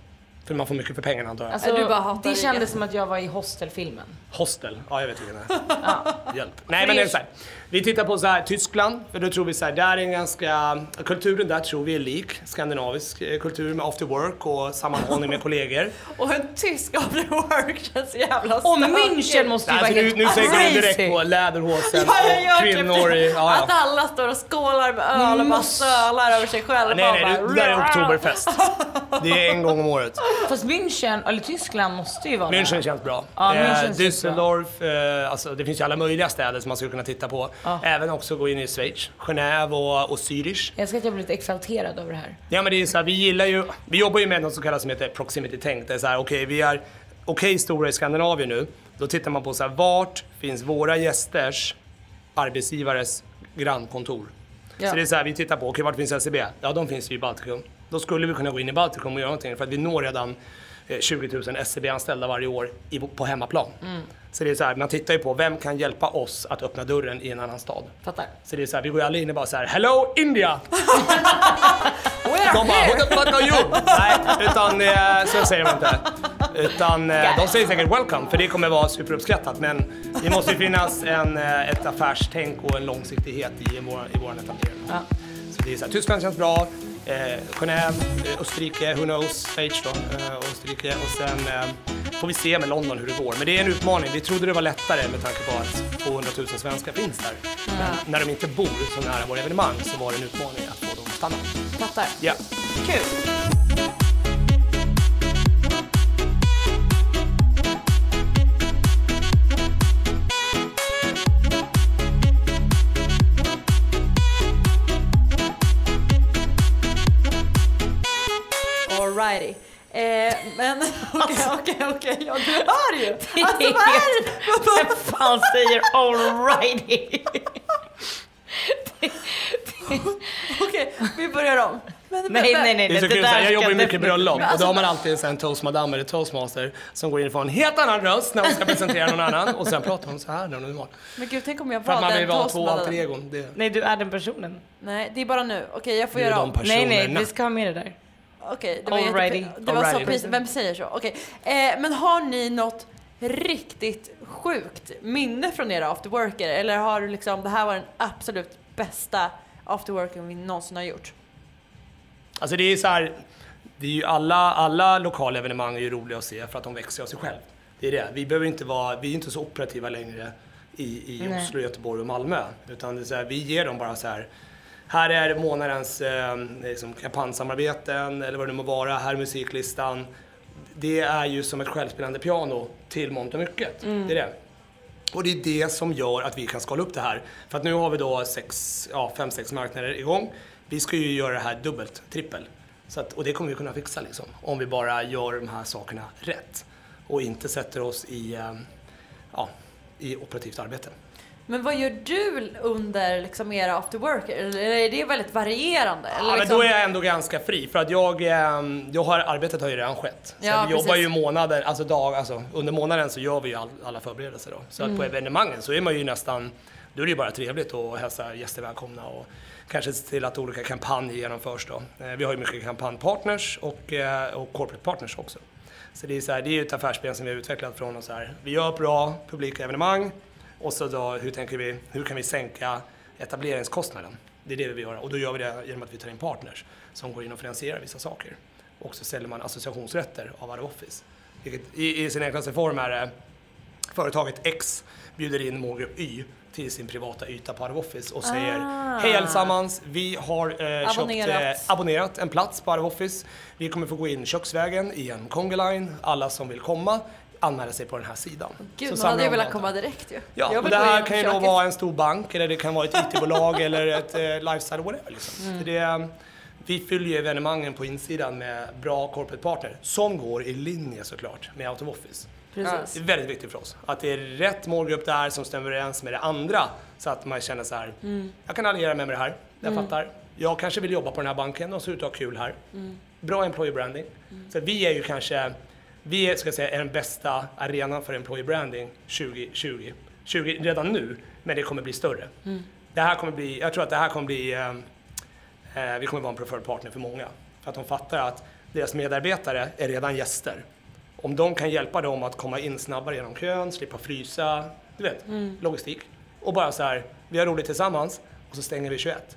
För man får mycket för pengarna antar jag. Alltså, Du bara hatar det kändes som att jag var i hostelfilmen. Hostel, ja jag vet vilken det är. Hjälp. Nej men det är så här. Vi tittar på så här, Tyskland, för då tror vi så här, där är en ganska, kulturen där tror vi är lik skandinavisk eh, kultur med after work och sammanhållning med kollegor. Och en tysk after work känns jävla Och. München måste ju Alltså, vara nu, helt nu tänker du direkt på läderhosen och typ kvinnor i, ja, Att alla står och skålar med öl och bara sölar över sig själva. Nej nej, det där är oktoberfest. Det är en gång om året. Fast München, eller Tyskland måste ju vara München känns bra. Ja, eh, München känns Düsseldorf, eh, alltså det finns ju alla möjliga städer som man skulle kunna titta på. Ja. Även också gå in i Schweiz, Genève och, och Zürich. Jag ska att jag blir lite exalterad över det här. Ja men det är så här, vi gillar ju, vi jobbar ju med något så kallat som heter proximity tänk. Det är så här, okej vi är okej stora i Skandinavien nu. Då tittar man på så här, vart finns våra gästers arbetsgivares grannkontor? Ja. Så det är så här, vi tittar på, okej vart finns SEB? Ja de finns ju i Baltikum. Då skulle vi kunna gå in i Baltikum och göra någonting för att vi når redan eh, 20 000 SEB-anställda varje år på hemmaplan. Mm. Så det är så här, man tittar ju på vem kan hjälpa oss att öppna dörren i en annan stad. Fattar. Så det är så här, vi går ju alla in och bara så här, Hello India! We're De bara, who the fuck are you? Nej, utan eh, så säger de inte. Utan eh, de säger säkert welcome, för det kommer vara superuppskattat. Men det måste ju finnas en, eh, ett affärstänk och en långsiktighet i vår, i vår etablering. Ja. Så det är så här, Tyskland känns bra, eh, Genève, eh, Österrike, who knows, Schweiz då, eh, Österrike och sen eh, får vi se med London hur det går. Men det är en utmaning. Vi trodde det var lättare med tanke på att 200 000 svenskar finns där. Men när de inte bor så nära våra evenemang så var det en utmaning att få dem att stanna. Fattar. Ja. Kul. Eh, men okej, okej, okej. Ja, du hör ju. Det är Alltså vad är det? Vem fan säger alrighty? Okej, vi börjar om. Men, Nej, men- nej, nej. Det är så det kul, jag jobbar ju mycket bröllop och alltså- då har man alltid en toastmadam eller toastmaster som går in och får en helt annan röst när hon ska presentera någon annan och sen pratar hon så här när hon var. Men gud, tänk om jag För att var man vill den vara två alter egon. Det, Nej, du är den personen. Nej, det är bara nu. Okej, jag får är göra om. Nej, nej, vi ska ha med det där. Okej, det var, Alrighty. jätte... det var så precis. Vem säger så? Okej. Eh, men har ni något riktigt sjukt minne från era afterworker? Eller har du liksom, det här var den absolut bästa afterworken vi någonsin har gjort? Alltså det är så här, det är ju alla, alla lokala evenemang är ju roliga att se för att de växer av sig själv. Det är det. Vi behöver inte vara, vi är inte så operativa längre i, i Nej. Oslo, Göteborg och Malmö. Utan det är så här, vi ger dem bara så här. Här är månadens eh, liksom, kampanjsamarbeten eller vad det må vara. Här är musiklistan. Det är ju som ett självspelande piano till mångt och mycket. Det är det. Och det är det som gör att vi kan skala upp det här. För att nu har vi då sex, ja, fem, sex marknader igång. Vi ska ju göra det här dubbelt, trippel. Så att, och det kommer vi kunna fixa liksom. Om vi bara gör de här sakerna rätt. Och inte sätter oss i, eh, ja, i operativt arbete. Men vad gör du under liksom era afterworker? Eller är det väldigt varierande? Eller Ja, men liksom... då är jag ändå ganska fri för att jag, eh, jag har, arbetet har ju redan skett. Så Ja, vi jobbar precis. ju månader, alltså dag, alltså under månaden så gör vi ju all, alla förberedelser då. Så Mm. på evenemangen så är man ju nästan, då är det ju bara trevligt att hälsa gäster välkomna och kanske se till att olika kampanjer genomförs då. Eh, vi har ju mycket kampanjpartners och, eh, och corporate partners också. Så det är, så här, det är ju ett affärsben som vi har utvecklat från oss här. Vi gör bra publika evenemang och så då, hur tänker vi, hur kan vi sänka etableringskostnaden? Det är det vi vill göra och då gör vi det genom att vi tar in partners som går in och finansierar vissa saker. Och så säljer man associationsrätter av Out of Office. Vilket i, i sin enklaste form är det företaget X bjuder in målgrupp Y till sin privata yta på Out of Office och säger Ah. Hej allesammans, vi har eh, köpt, Abonnerat. eh, abonnerat en plats på Out of Office. Vi kommer få gå in köksvägen i en Conga line. Alla som vill komma anmäler sig på den här sidan. Gud, Så man hade ju velat komma direkt ju. Ja, och det här kan ju då vara en stor bank eller det kan vara ett IT-bolag eller ett eh, lifestyle, whatever. Liksom. Mm. Det, vi fyller ju evenemangen på insidan med bra corporate partner som går i linje såklart med Out of Office. Det Precis. är väldigt viktigt för oss att det är rätt målgrupp där som stämmer överens med det andra så att man känner så här, Mm. jag kan alliera mig med det här, jag fattar. jag kanske vill jobba på den här banken, de ser ut att ha kul här. Bra employer branding. Så vi är ju kanske, vi är, ska jag säga, är den bästa arenan för employer branding 2020. 20, redan nu, men det kommer bli större. Det här kommer bli, jag tror att det här kommer bli, eh, eh, vi kommer vara en preferred partner för många. För att de fattar att deras medarbetare är redan gäster. Om de kan hjälpa dem att komma in snabbare genom kön, slippa frysa, du vet, logistik. Och bara så här, vi har roligt tillsammans och så stänger vi 21.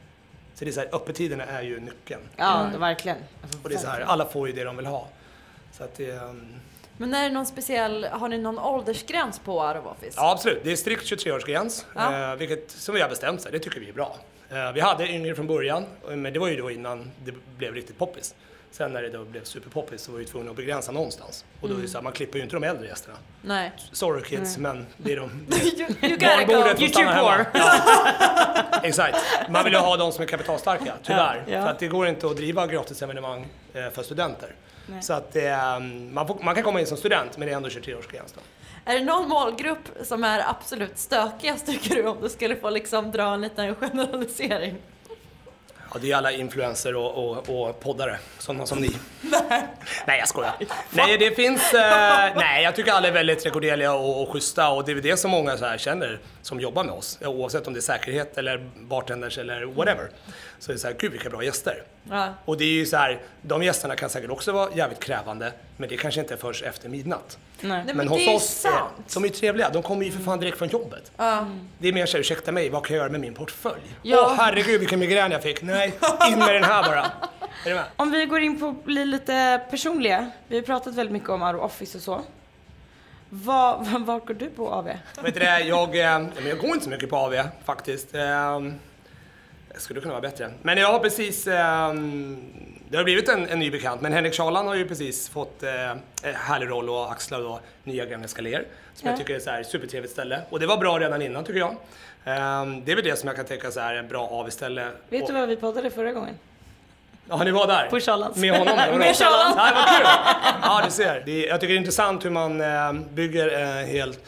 Så det är så här, öppettiderna är ju nyckeln. Ja, verkligen. Alltså, Och det är så här, alla får ju det de vill ha. Så att det, ehm, Men är det någon speciell, har ni någon åldersgräns på Out of Office? ja absolut, det är strikt 23-årsgräns, Ja. eh, vilket som vi har bestämt sig, det tycker vi är bra. Eh, vi hade yngre från början, men det var ju då innan det blev riktigt poppis. Sen när det då blev superpoppis så var vi tvungna att begränsa någonstans. Och då är det så här, man klipper ju inte de äldre gästerna. Nej. Sorry kids, men det är de... you, you gotta go. You too poor. Ja. Exakt. Man vill ju ha de som är kapitalstarka, tyvärr. Ja, ja. För att det går inte att driva gratisevenemang eh, för studenter. Så att eh, man, får, man kan komma in som student, men det är ändå 23-årsgräns då. Är det någon målgrupp som är absolut stökigast tycker du om du skulle få liksom dra en liten generalisering? Ja, det är alla influencer och, och, och poddare, sådana som ni. nej, jag skojar. Nej, det finns... Eh, nej, jag tycker alla är väldigt rekorderliga och, och schyssta och det är väl det som många så här känner som jobbar med oss. Oavsett om det är säkerhet eller bartenders eller whatever. Så är det så här, gud vilka bra gäster. Ja. Och det är ju så här, de gästerna kan säkert också vara jävligt krävande, men det kanske inte är först efter midnatt. Nej. Nej, men, Men det hos oss, är, de är ju trevliga. De kommer ju för fan direkt från jobbet. Ja. Det är mer såhär, ursäkta mig, vad kan jag göra med min portfölj? Åh Ja. herregud vilken migrän jag fick. Nej, in med den här bara. Är du med? Om vi går in på att bli lite personliga. Vi har pratat väldigt mycket om of Office och så. Vad, vad, går du på AV? Vet du det, jag, eh, men jag går inte så mycket på AV faktiskt. Jag skulle kunna vara bättre. Men jag har precis, eh, det har blivit en, en ny bekant, men Henrik Charlan har ju precis fått eh, en härlig roll och axlar då nya Gamla Skaler, som Ja. jag tycker är så här supertrevligt ställe. Och det var bra redan innan tycker jag. Eh, Det är väl det som jag kan tänka så här en bra AV-ställe. Vet och, du vad vi poddade förra gången? Ja, ni var där? På Charlans. Med honom? Med Charlans. Ja, vad kul! Ja, du ser. Det är, jag tycker det är intressant hur man eh, bygger eh, helt,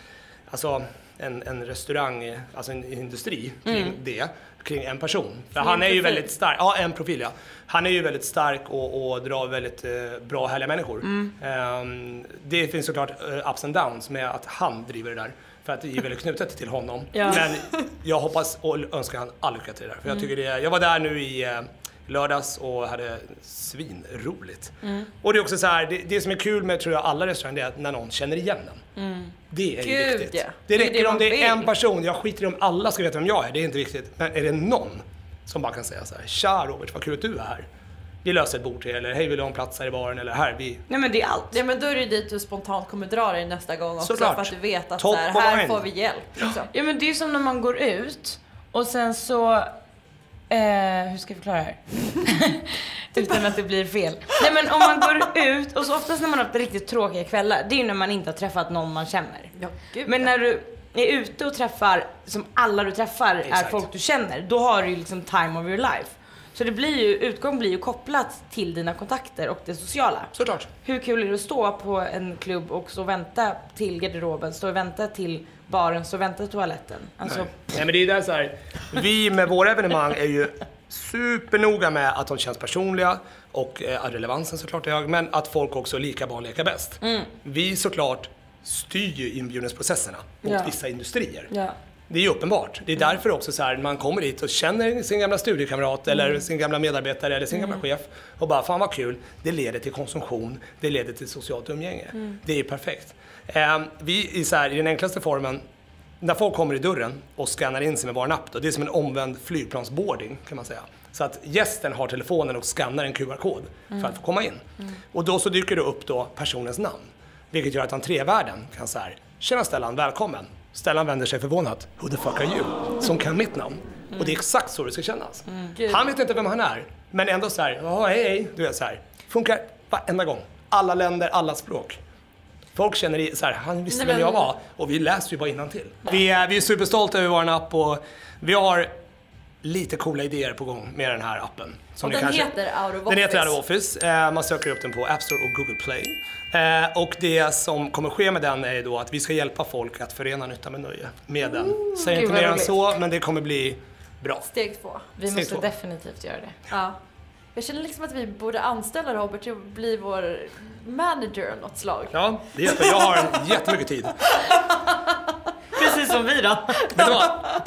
alltså en, en restaurang, eh, alltså en industri kring det, kring en person. För han är ju väldigt stark, ja en profil ja. Han är ju väldigt stark och, och drar väldigt eh, bra, härliga människor. Ehm, det finns såklart eh, ups and downs med att han driver det där. För att det är väldigt knutet till honom. Ja. Men jag hoppas och önskar han all lycka till det där. För jag tycker det, jag var där nu i eh, lördags och hade svinroligt. Och det är också så här, det, det som är kul med tror jag alla restauranger det är att när någon känner igen den. Det är ju Gud, viktigt. ja. Det räcker det om det är vill. en person, jag skiter i om alla ska veta vem jag är, det är inte viktigt. Men är det någon som bara kan säga så här, tja Robert, vad kul att du är här. Vi löser ett bord till er, eller hej vill du ha en plats här i baren, eller här, vi... Nej men det är allt. Ja men då är det dit du spontant kommer dra dig nästa gång också Såklart. för att du vet att Top så här, får vi hjälp. Liksom. Ja men det är ju som när man går ut och sen så, eh, hur ska jag förklara det här? Utan att det blir fel. Nej men om man går ut och så oftast när man har haft riktigt tråkiga kvällar, det är ju när man inte har träffat någon man känner. Ja, gud, Men när du är ute och träffar, som alla du träffar är Exakt. folk du känner, då har du ju liksom time of your life. Så det blir ju, utgång blir ju kopplat till dina kontakter och det sociala. Såklart. Hur kul är det att stå på en klubb och stå och vänta till garderoben, stå och vänta till baren, stå och vänta till toaletten? Alltså, Nej. Nej men det är där så här. vi med våra evenemang är ju supernoga med att de känns personliga och eh, relevansen såklart är hög, men att folk också lika barn leka bäst. Vi såklart styr ju inbjudningsprocesserna mot Ja. vissa industrier. ja. Det är ju uppenbart. Det är därför också så här, man kommer dit och känner sin gamla studiekamrat eller sin gamla medarbetare eller sin gamla chef och bara fan vad kul, det leder till konsumtion, det leder till socialt umgänge. Det är perfekt. Eh, vi i, så här, i den enklaste formen, när folk kommer i dörren och scannar in sig med vår app, då, det är som en omvänd flygplansboarding kan man säga. Så att gästen har telefonen och scannar en QR-kod för att få komma in. Och då så dyker det upp då personens namn. Vilket gör att entrévärden kan säga Tjena Stellan, välkommen. Stellan vänder sig förvånat. Who the fuck are you? Som kan mitt namn. Och det är exakt så det ska kännas. Gud. Han vet inte vem han är. Men ändå så här, "Jaha, hej hej. Du vet så här. Funkar varenda gång. Alla länder, alla språk. Folk känner i, så här, han visste Nej, vem jag var och vi läser ju bara till. Vi är, vi är superstolta över vår app och vi har lite coola idéer på gång med den här appen. Som Och den kanske- heter Out of Den Office. heter Out of Office. Eh, man söker upp den på App Store och Google Play. Eh, och det som kommer ske med den är då att vi ska hjälpa folk att förena nytta med nöje med den. Säger gud inte mer än så, men det kommer bli Bra. Steg två. Vi Steg måste två. definitivt göra det. Ja. Jag känner liksom att vi borde anställa Robert till att bli vår manager av något slag. Ja, det är jätte- jag har jättemycket tid. Som vi då. Men, då,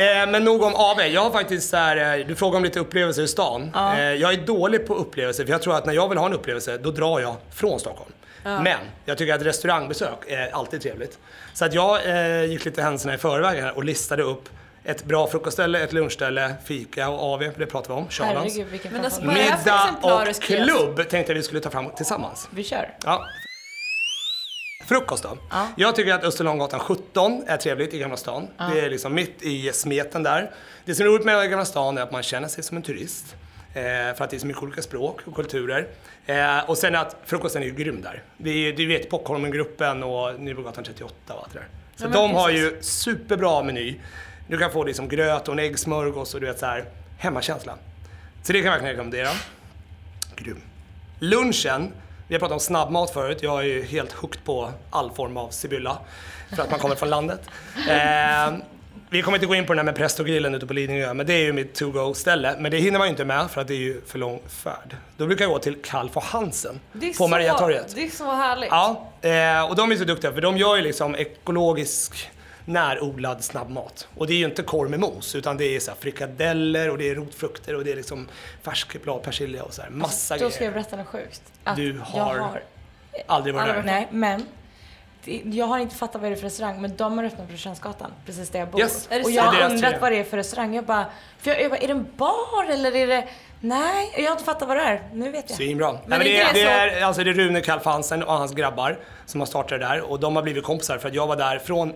eh, men nog om AV. Jag har faktiskt så här, eh, du frågar om lite upplevelser i stan. Eh, jag är dålig på upplevelser för jag tror att när jag vill ha en upplevelse då drar jag från Stockholm. Men jag tycker att restaurangbesök är alltid trevligt. Så att jag eh, gick lite händelserna i förväg här och listade upp ett bra frukostställe, ett lunchställe, fika och AV, det pratar vi om, Charlans. Herregud vilken Men alltså, vad Middag och klubb tänkte jag vi skulle ta fram tillsammans. Vi kör. Ja. Frukost då? Ja. Jag tycker att Österlånggatan 17 är trevligt i Gamla stan. Det är liksom mitt i smeten där. Det som är roligt med Gamla stan är att man känner sig som en turist. Eh, för att det är så mycket olika språk och kulturer. Eh, och sen att frukosten är ju grym där. Det är, du vet Pockholmen-gruppen och Nybrogatan 38 och allt det där. Så Ja, de har precis. ju superbra meny. Du kan få liksom gröt och en äggsmörgås och du vet så här hemmakänsla. Så det kan jag verkligen rekommendera. Grym. Lunchen, vi har pratat om snabbmat förut. Jag är ju helt hooked på all form av Sibylla. För att man kommer från landet. Eh, vi kommer inte gå in på den här med Prestogrillen ute på Lidingö, men det är ju mitt to-go-ställe. Men det hinner man ju inte med för att det är ju för lång färd. Då brukar jag gå till Kalf och Hansen på Mariatorget. Det är så härligt. Ja, eh, och de är så duktiga för de gör ju liksom ekologisk närodlad snabbmat. Och det är ju inte korv med mos utan det är så här frikadeller och det är rotfrukter och det är liksom färskblad persilja och så här. Massa Då ska jag berätta något sjukt. Att Du har- Jag har Aldrig varit där. Nej, men jag har inte fattat vad det är för restaurang, men de har öppnat på Rörstrandsgatan, precis där jag bor. Yes. Och jag har undrat vad det är för restaurang. Jag bara, för jag, jag bara, är det en bar eller är det... Nej, jag har inte fattat vad det är. Nu vet jag. Svinbra. Nej, men är det, är, det är, alltså det är Rune Kalf Hansen och hans grabbar som har startat det där och de har blivit kompisar för att jag var där från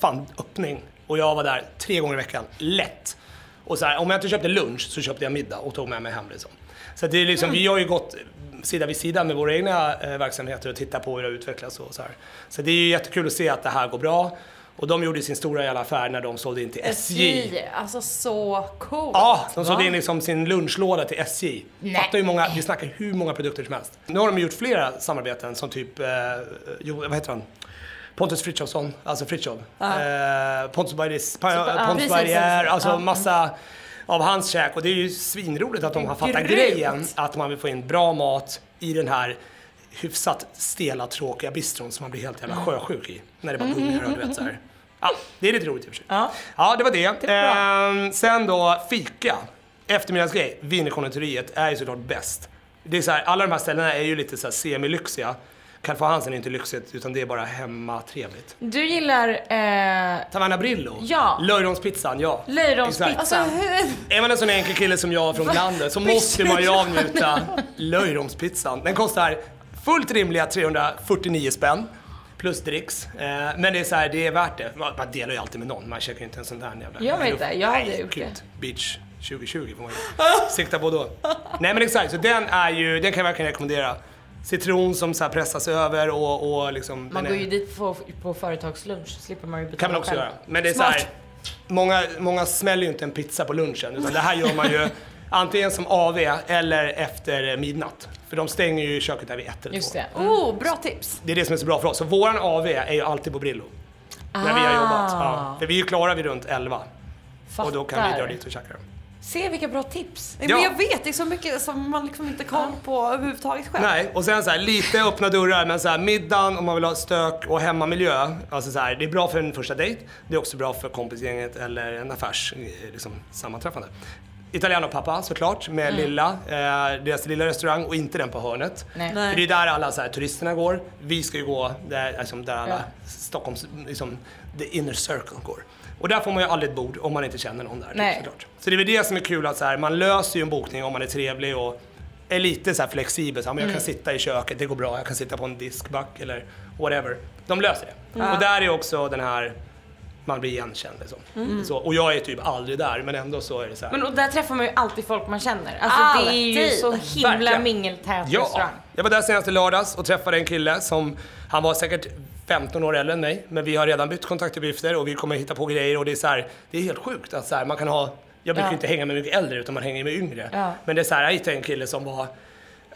fan öppning och jag var där tre gånger i veckan. Lätt. Och så här, om jag inte köpte lunch så köpte jag middag och tog med mig hem liksom. Så det är liksom, vi har ju gått sida vid sida med våra egna eh, verksamheter och tittat på hur det har utvecklats och så här. Så det är ju jättekul att se att det här går bra. Och de gjorde sin stora jävla affär när de sålde in till SJ. SJ, alltså så coolt. Ja, de sålde in liksom sin lunchlåda till SJ. Nej. Fattar hur många, vi snackar hur många produkter som helst. Nu har de gjort flera samarbeten som typ, eh, jo, vad heter han? Pontus Frithiofsson, alltså Fritiof. Eh, Pontus. Berger, alltså Ja. massa av hans käk. Och det är ju svinroligt att de har fattat Grymt. grejen att man vill få in bra mat i den här hyfsat stela, tråkiga bistron som man blir helt jävla sjösjuk i. När det bara gungar och du vet så här. Ja, det är lite roligt i och för sig. Ja. Ja, det var det. bra. Ehm, sen då fika. Eftermiddagsgrej. Wienerkonditoriet är ju såklart bäst. Det är så här, alla de här ställena är ju lite så här semilyxiga. Califo Hansen är inte lyxigt utan det är bara hemmatrevligt. Du gillar eh, Taverna Brillo. Ja. Löjromspizzan, ja. löjromspizza. Exakt. Alltså hur... Är man en sån enkel kille som jag från landet så måste man ju avnjuta löjromspizzan. Den kostar fullt rimliga 349 spänn. Plus dricks. Eh, men det är så här, det är värt det. Man, man delar ju alltid med någon. Man käkar ju inte en sån där jävla... Jag vet det, jag hade gjort det. Beach 2020 får man ju sikta på då. Nej men exakt, så den är ju, den kan jag verkligen rekommendera. Citron som så här pressas över och, och liksom... Man går är- ju dit på, på företagslunch, slipper man ju betala kan man också själv. göra. Men det är så här, många, många smäller ju inte en pizza på lunchen utan det här gör man ju antingen som AV eller efter midnatt. För de stänger ju köket där vid ett eller Just två. det. Mm. Oh, bra tips. Det är det som är så bra för oss. Så våran AV är ju alltid på Brillo. När vi har jobbat. Ja. Ah. För vi är ju klara vid runt 11. Och då kan vi Fattar. dra dit och käka. Se vilka bra tips. Ja. Men jag vet, det är så mycket som man liksom inte koll på överhuvudtaget själv. Nej, och sen så här, lite öppna dörrar, men så här, middagen om man vill ha stök och hemmamiljö. Alltså så här, det är bra för en första dejt, det är också bra för kompisgänget eller en affärs liksom, sammanträffande. Italiano pappa såklart, med lilla, eh, deras lilla restaurang och inte den på hörnet. Nej. Nej. För det är där alla så här, turisterna går. Vi ska ju gå där, liksom, där alla Ja. Stockholms, liksom, the inner circle går. Och där får man ju aldrig ett bord om man inte känner någon där. typ, Nej. Såklart. Så det är väl det som är kul att så här, man löser ju en bokning om man är trevlig och är lite så här flexibel. Så här, men jag kan sitta i köket, det går bra. Jag kan sitta på en diskback eller whatever. De löser det. Och där är också den här, man blir igenkänd liksom. Så, och jag är typ aldrig där, men ändå så är det så här. Men och där träffar man ju alltid folk man känner. Alltså det är ju Alltid. så himla mingeltät Ja, restaurang. jag var där senast i lördags och träffade en kille som, han var säkert 15 år äldre än mig, men vi har redan bytt kontaktuppgifter och vi kommer hitta på grejer och det är så här, det är helt sjukt att så här, man kan ha, jag brukar Ja. inte hänga med mycket äldre utan man hänger med yngre. Ja. Men det är så här, jag hittade en kille som var,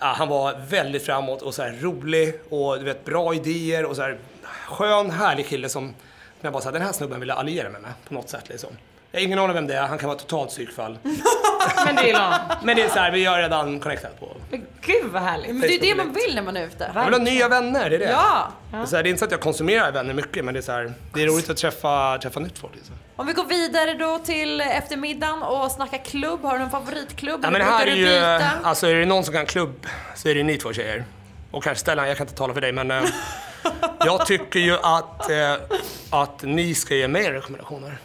ja, han var väldigt framåt och så här rolig och du vet bra idéer och så här skön, härlig kille som, som jag bara sa, den här snubben vill jag alliera mig med på något sätt liksom. Jag har ingen aning vem det är, han kan vara totalt psykfall. Men det är långt. Men det är så här, vi har redan connectat på. Men Gud vad härligt. Men det är det man vill när man är ute. Jag vill ha nya vänner, det är det. Ja! Det är, så här, det är inte så att jag konsumerar vänner mycket, men det är så här, det är roligt att träffa, träffa nytt folk. Liksom. Om vi går vidare då till eftermiddagen och snackar klubb. Har du någon favoritklubb? Ja, men det här är ju, byta? alltså är det någon som kan klubb så är det ni två tjejer. Och kanske Stellan, jag kan inte tala för dig men eh, jag tycker ju att, eh, att ni ska ge mig rekommendationer.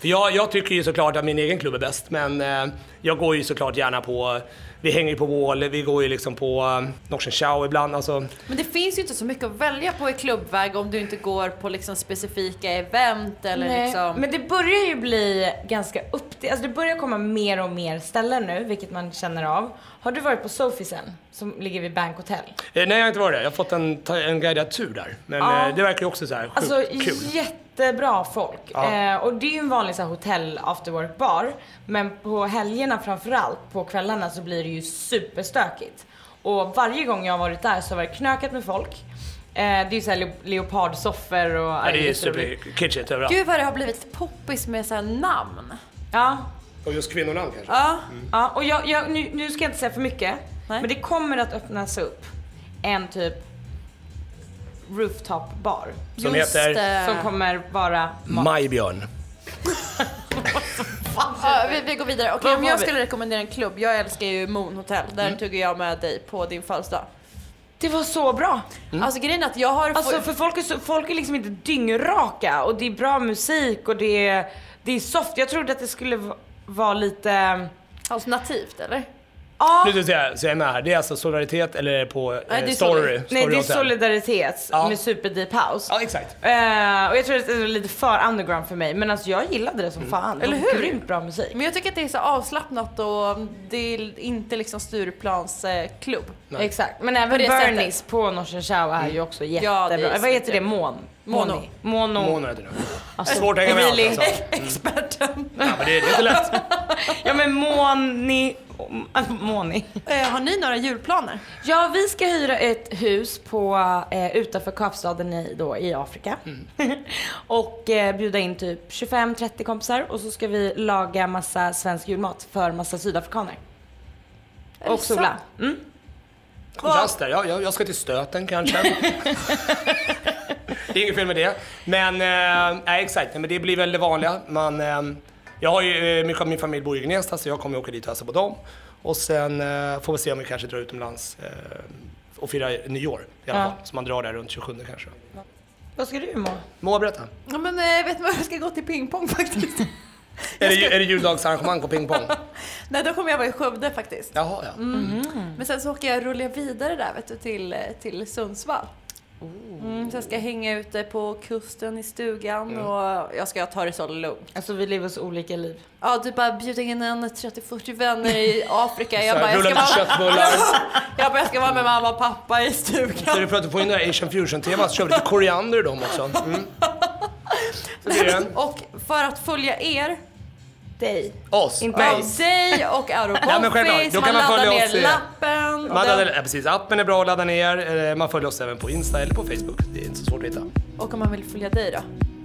För jag, jag tycker ju såklart att min egen klubb är bäst men eh, jag går ju såklart gärna på, vi hänger ju på Wall, vi går ju liksom på uh, Norsen Chow ibland. Alltså, Men det finns ju inte så mycket att välja på i klubbväg om du inte går på liksom specifika event eller Nej, liksom... Men det börjar ju bli ganska upp alltså det börjar komma mer och mer ställen nu, vilket man känner av. Har du varit på Sofiesen, som ligger vid Bank Hotel? eh, nej jag har inte varit där, jag har fått en, en guidad tur där. Men Ja. eh, det verkar ju också så här sjukt Alltså kul. jättebra folk. Ja. Eh, och det är ju en vanlig så här, hotell after work bar. Men på helgerna framförallt, på kvällarna så blir det ju superstökigt. Och varje gång jag har varit där så har det knökat med folk. Eh, det är ju såhär le- leopardsoffor och... Ja, det är jätteroligt. super kitschigt överallt. Gud vad det har blivit poppis med så här namn. Ja, Och just kvinnonamn kanske. Ja. ja och jag, jag, nu, nu ska jag inte säga för mycket. Nej. Men det kommer att öppnas upp en typ rooftop bar. Som Just heter det. Som kommer vara. Majbjörn. Ja, vi, vi går vidare. Okej, om jag skulle rekommendera en klubb. Jag älskar ju Moon Hotel. Där Mm. tog jag med dig på din födelsedag. Det var så bra! Alltså grejen är att jag har... Alltså för folk är, så, folk är liksom inte dyngraka och det är bra musik och det är, det är soft. Jag trodde att det skulle va- vara lite... Alternativt eller? Ja, Nu ska jag säga, så jag är med här. Det är alltså solidaritet eller är det på eh, Nej, det är story? Solid. nej story det är solidaritet Ja. med super deep house. Ja, exakt. Eh, och jag tror att det är lite för underground för mig men alltså jag gillade det som Mm. fan. Eller hur? Grymt bra musik. Men jag tycker att det är så avslappnat och det är inte liksom Stureplans eh, klubb. Nej. Exakt. Men även Bernies på Norsen Chow är ju också jättebra. Ja, det är Vad heter det? Mån? Mono. Mono. Månad heter det. Alltså, Svårt att hänga med allt Emilie. alltså. Experten. Ja, men det, det är inte lätt. Ja men Moni. Moni. Eh, har ni några julplaner? Ja, vi ska hyra ett hus på, eh, utanför Kapstaden i, då, i Afrika. och eh, bjuda in typ 25-30 kompisar och så ska vi laga massa svensk julmat för massa sydafrikaner. Är Och sola. Mm. Kontrast där. Ja, jag, jag ska till stöten kanske. det är inget fel med det. Men, eh, nej exakt. Men det blir väl det vanliga. Man, eh, jag har ju, eh, mycket av min familj bor i Gnesta så jag kommer åka dit och hälsa på dem. Och sen eh, får vi se om vi kanske drar utomlands eh, och firar nyår i alla Ja. fall. Så man drar där runt 27 kanske. Vad ska du må? Moa, berätta. Ja men eh, vet du vad, jag ska gå till pingpong faktiskt. Är det, är det juldagsarrangemang på pingpong? Nej då kommer jag vara i Skövde faktiskt. Jaha, ja. Men sen så åker jag rulla vidare där vet du till, till Sundsvall. Mm, sen ska jag hänga ute på kusten i stugan och jag ska ta det så lugnt. Alltså vi lever så olika liv. Ja, du bara bjuda in en 30-40 vänner i Afrika. Jag Så bara, jag ska, vara, jag bara, jag ska vara med mamma och pappa i Så stugan. du för att du får in det här Asian fusion-temat så kör vi lite koriander i dem också. Mm. Så det är det. Och för att följa er, Dig. Oss, Inte mig. av dig och Auro Ja, men självklart. Poppis, Då kan man man laddar följa ner oss i- lappen. Man laddar, ja, precis, appen är bra att ladda ner. Eh, Man följer oss även på Insta eller på Facebook. Det är inte så svårt att hitta. Och om man vill följa dig då?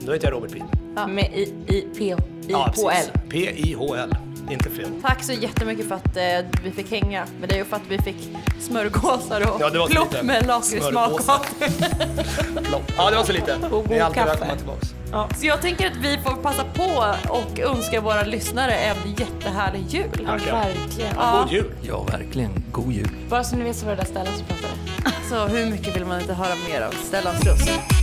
Då heter jag Robert Pil. Ja. Med i, i, p, i, Ja, precis. L. P-I-H-L. Inte fel. Tack så jättemycket för att eh, vi fick hänga med dig och för att vi fick smörgåsar och Ja, det var så plopp lite. med lakritssmak. Ja, det var så lite. Och Ni är god alltid välkomna tillbaks. Så jag tänker att vi får passa på och önska våra lyssnare en jättehärlig jul. Ja, verkligen. Ja. God jul! Ja, verkligen. God jul. Bara så ni vet så var det där stället som pratade. Så hur mycket vill man inte höra mer av Stellans röst?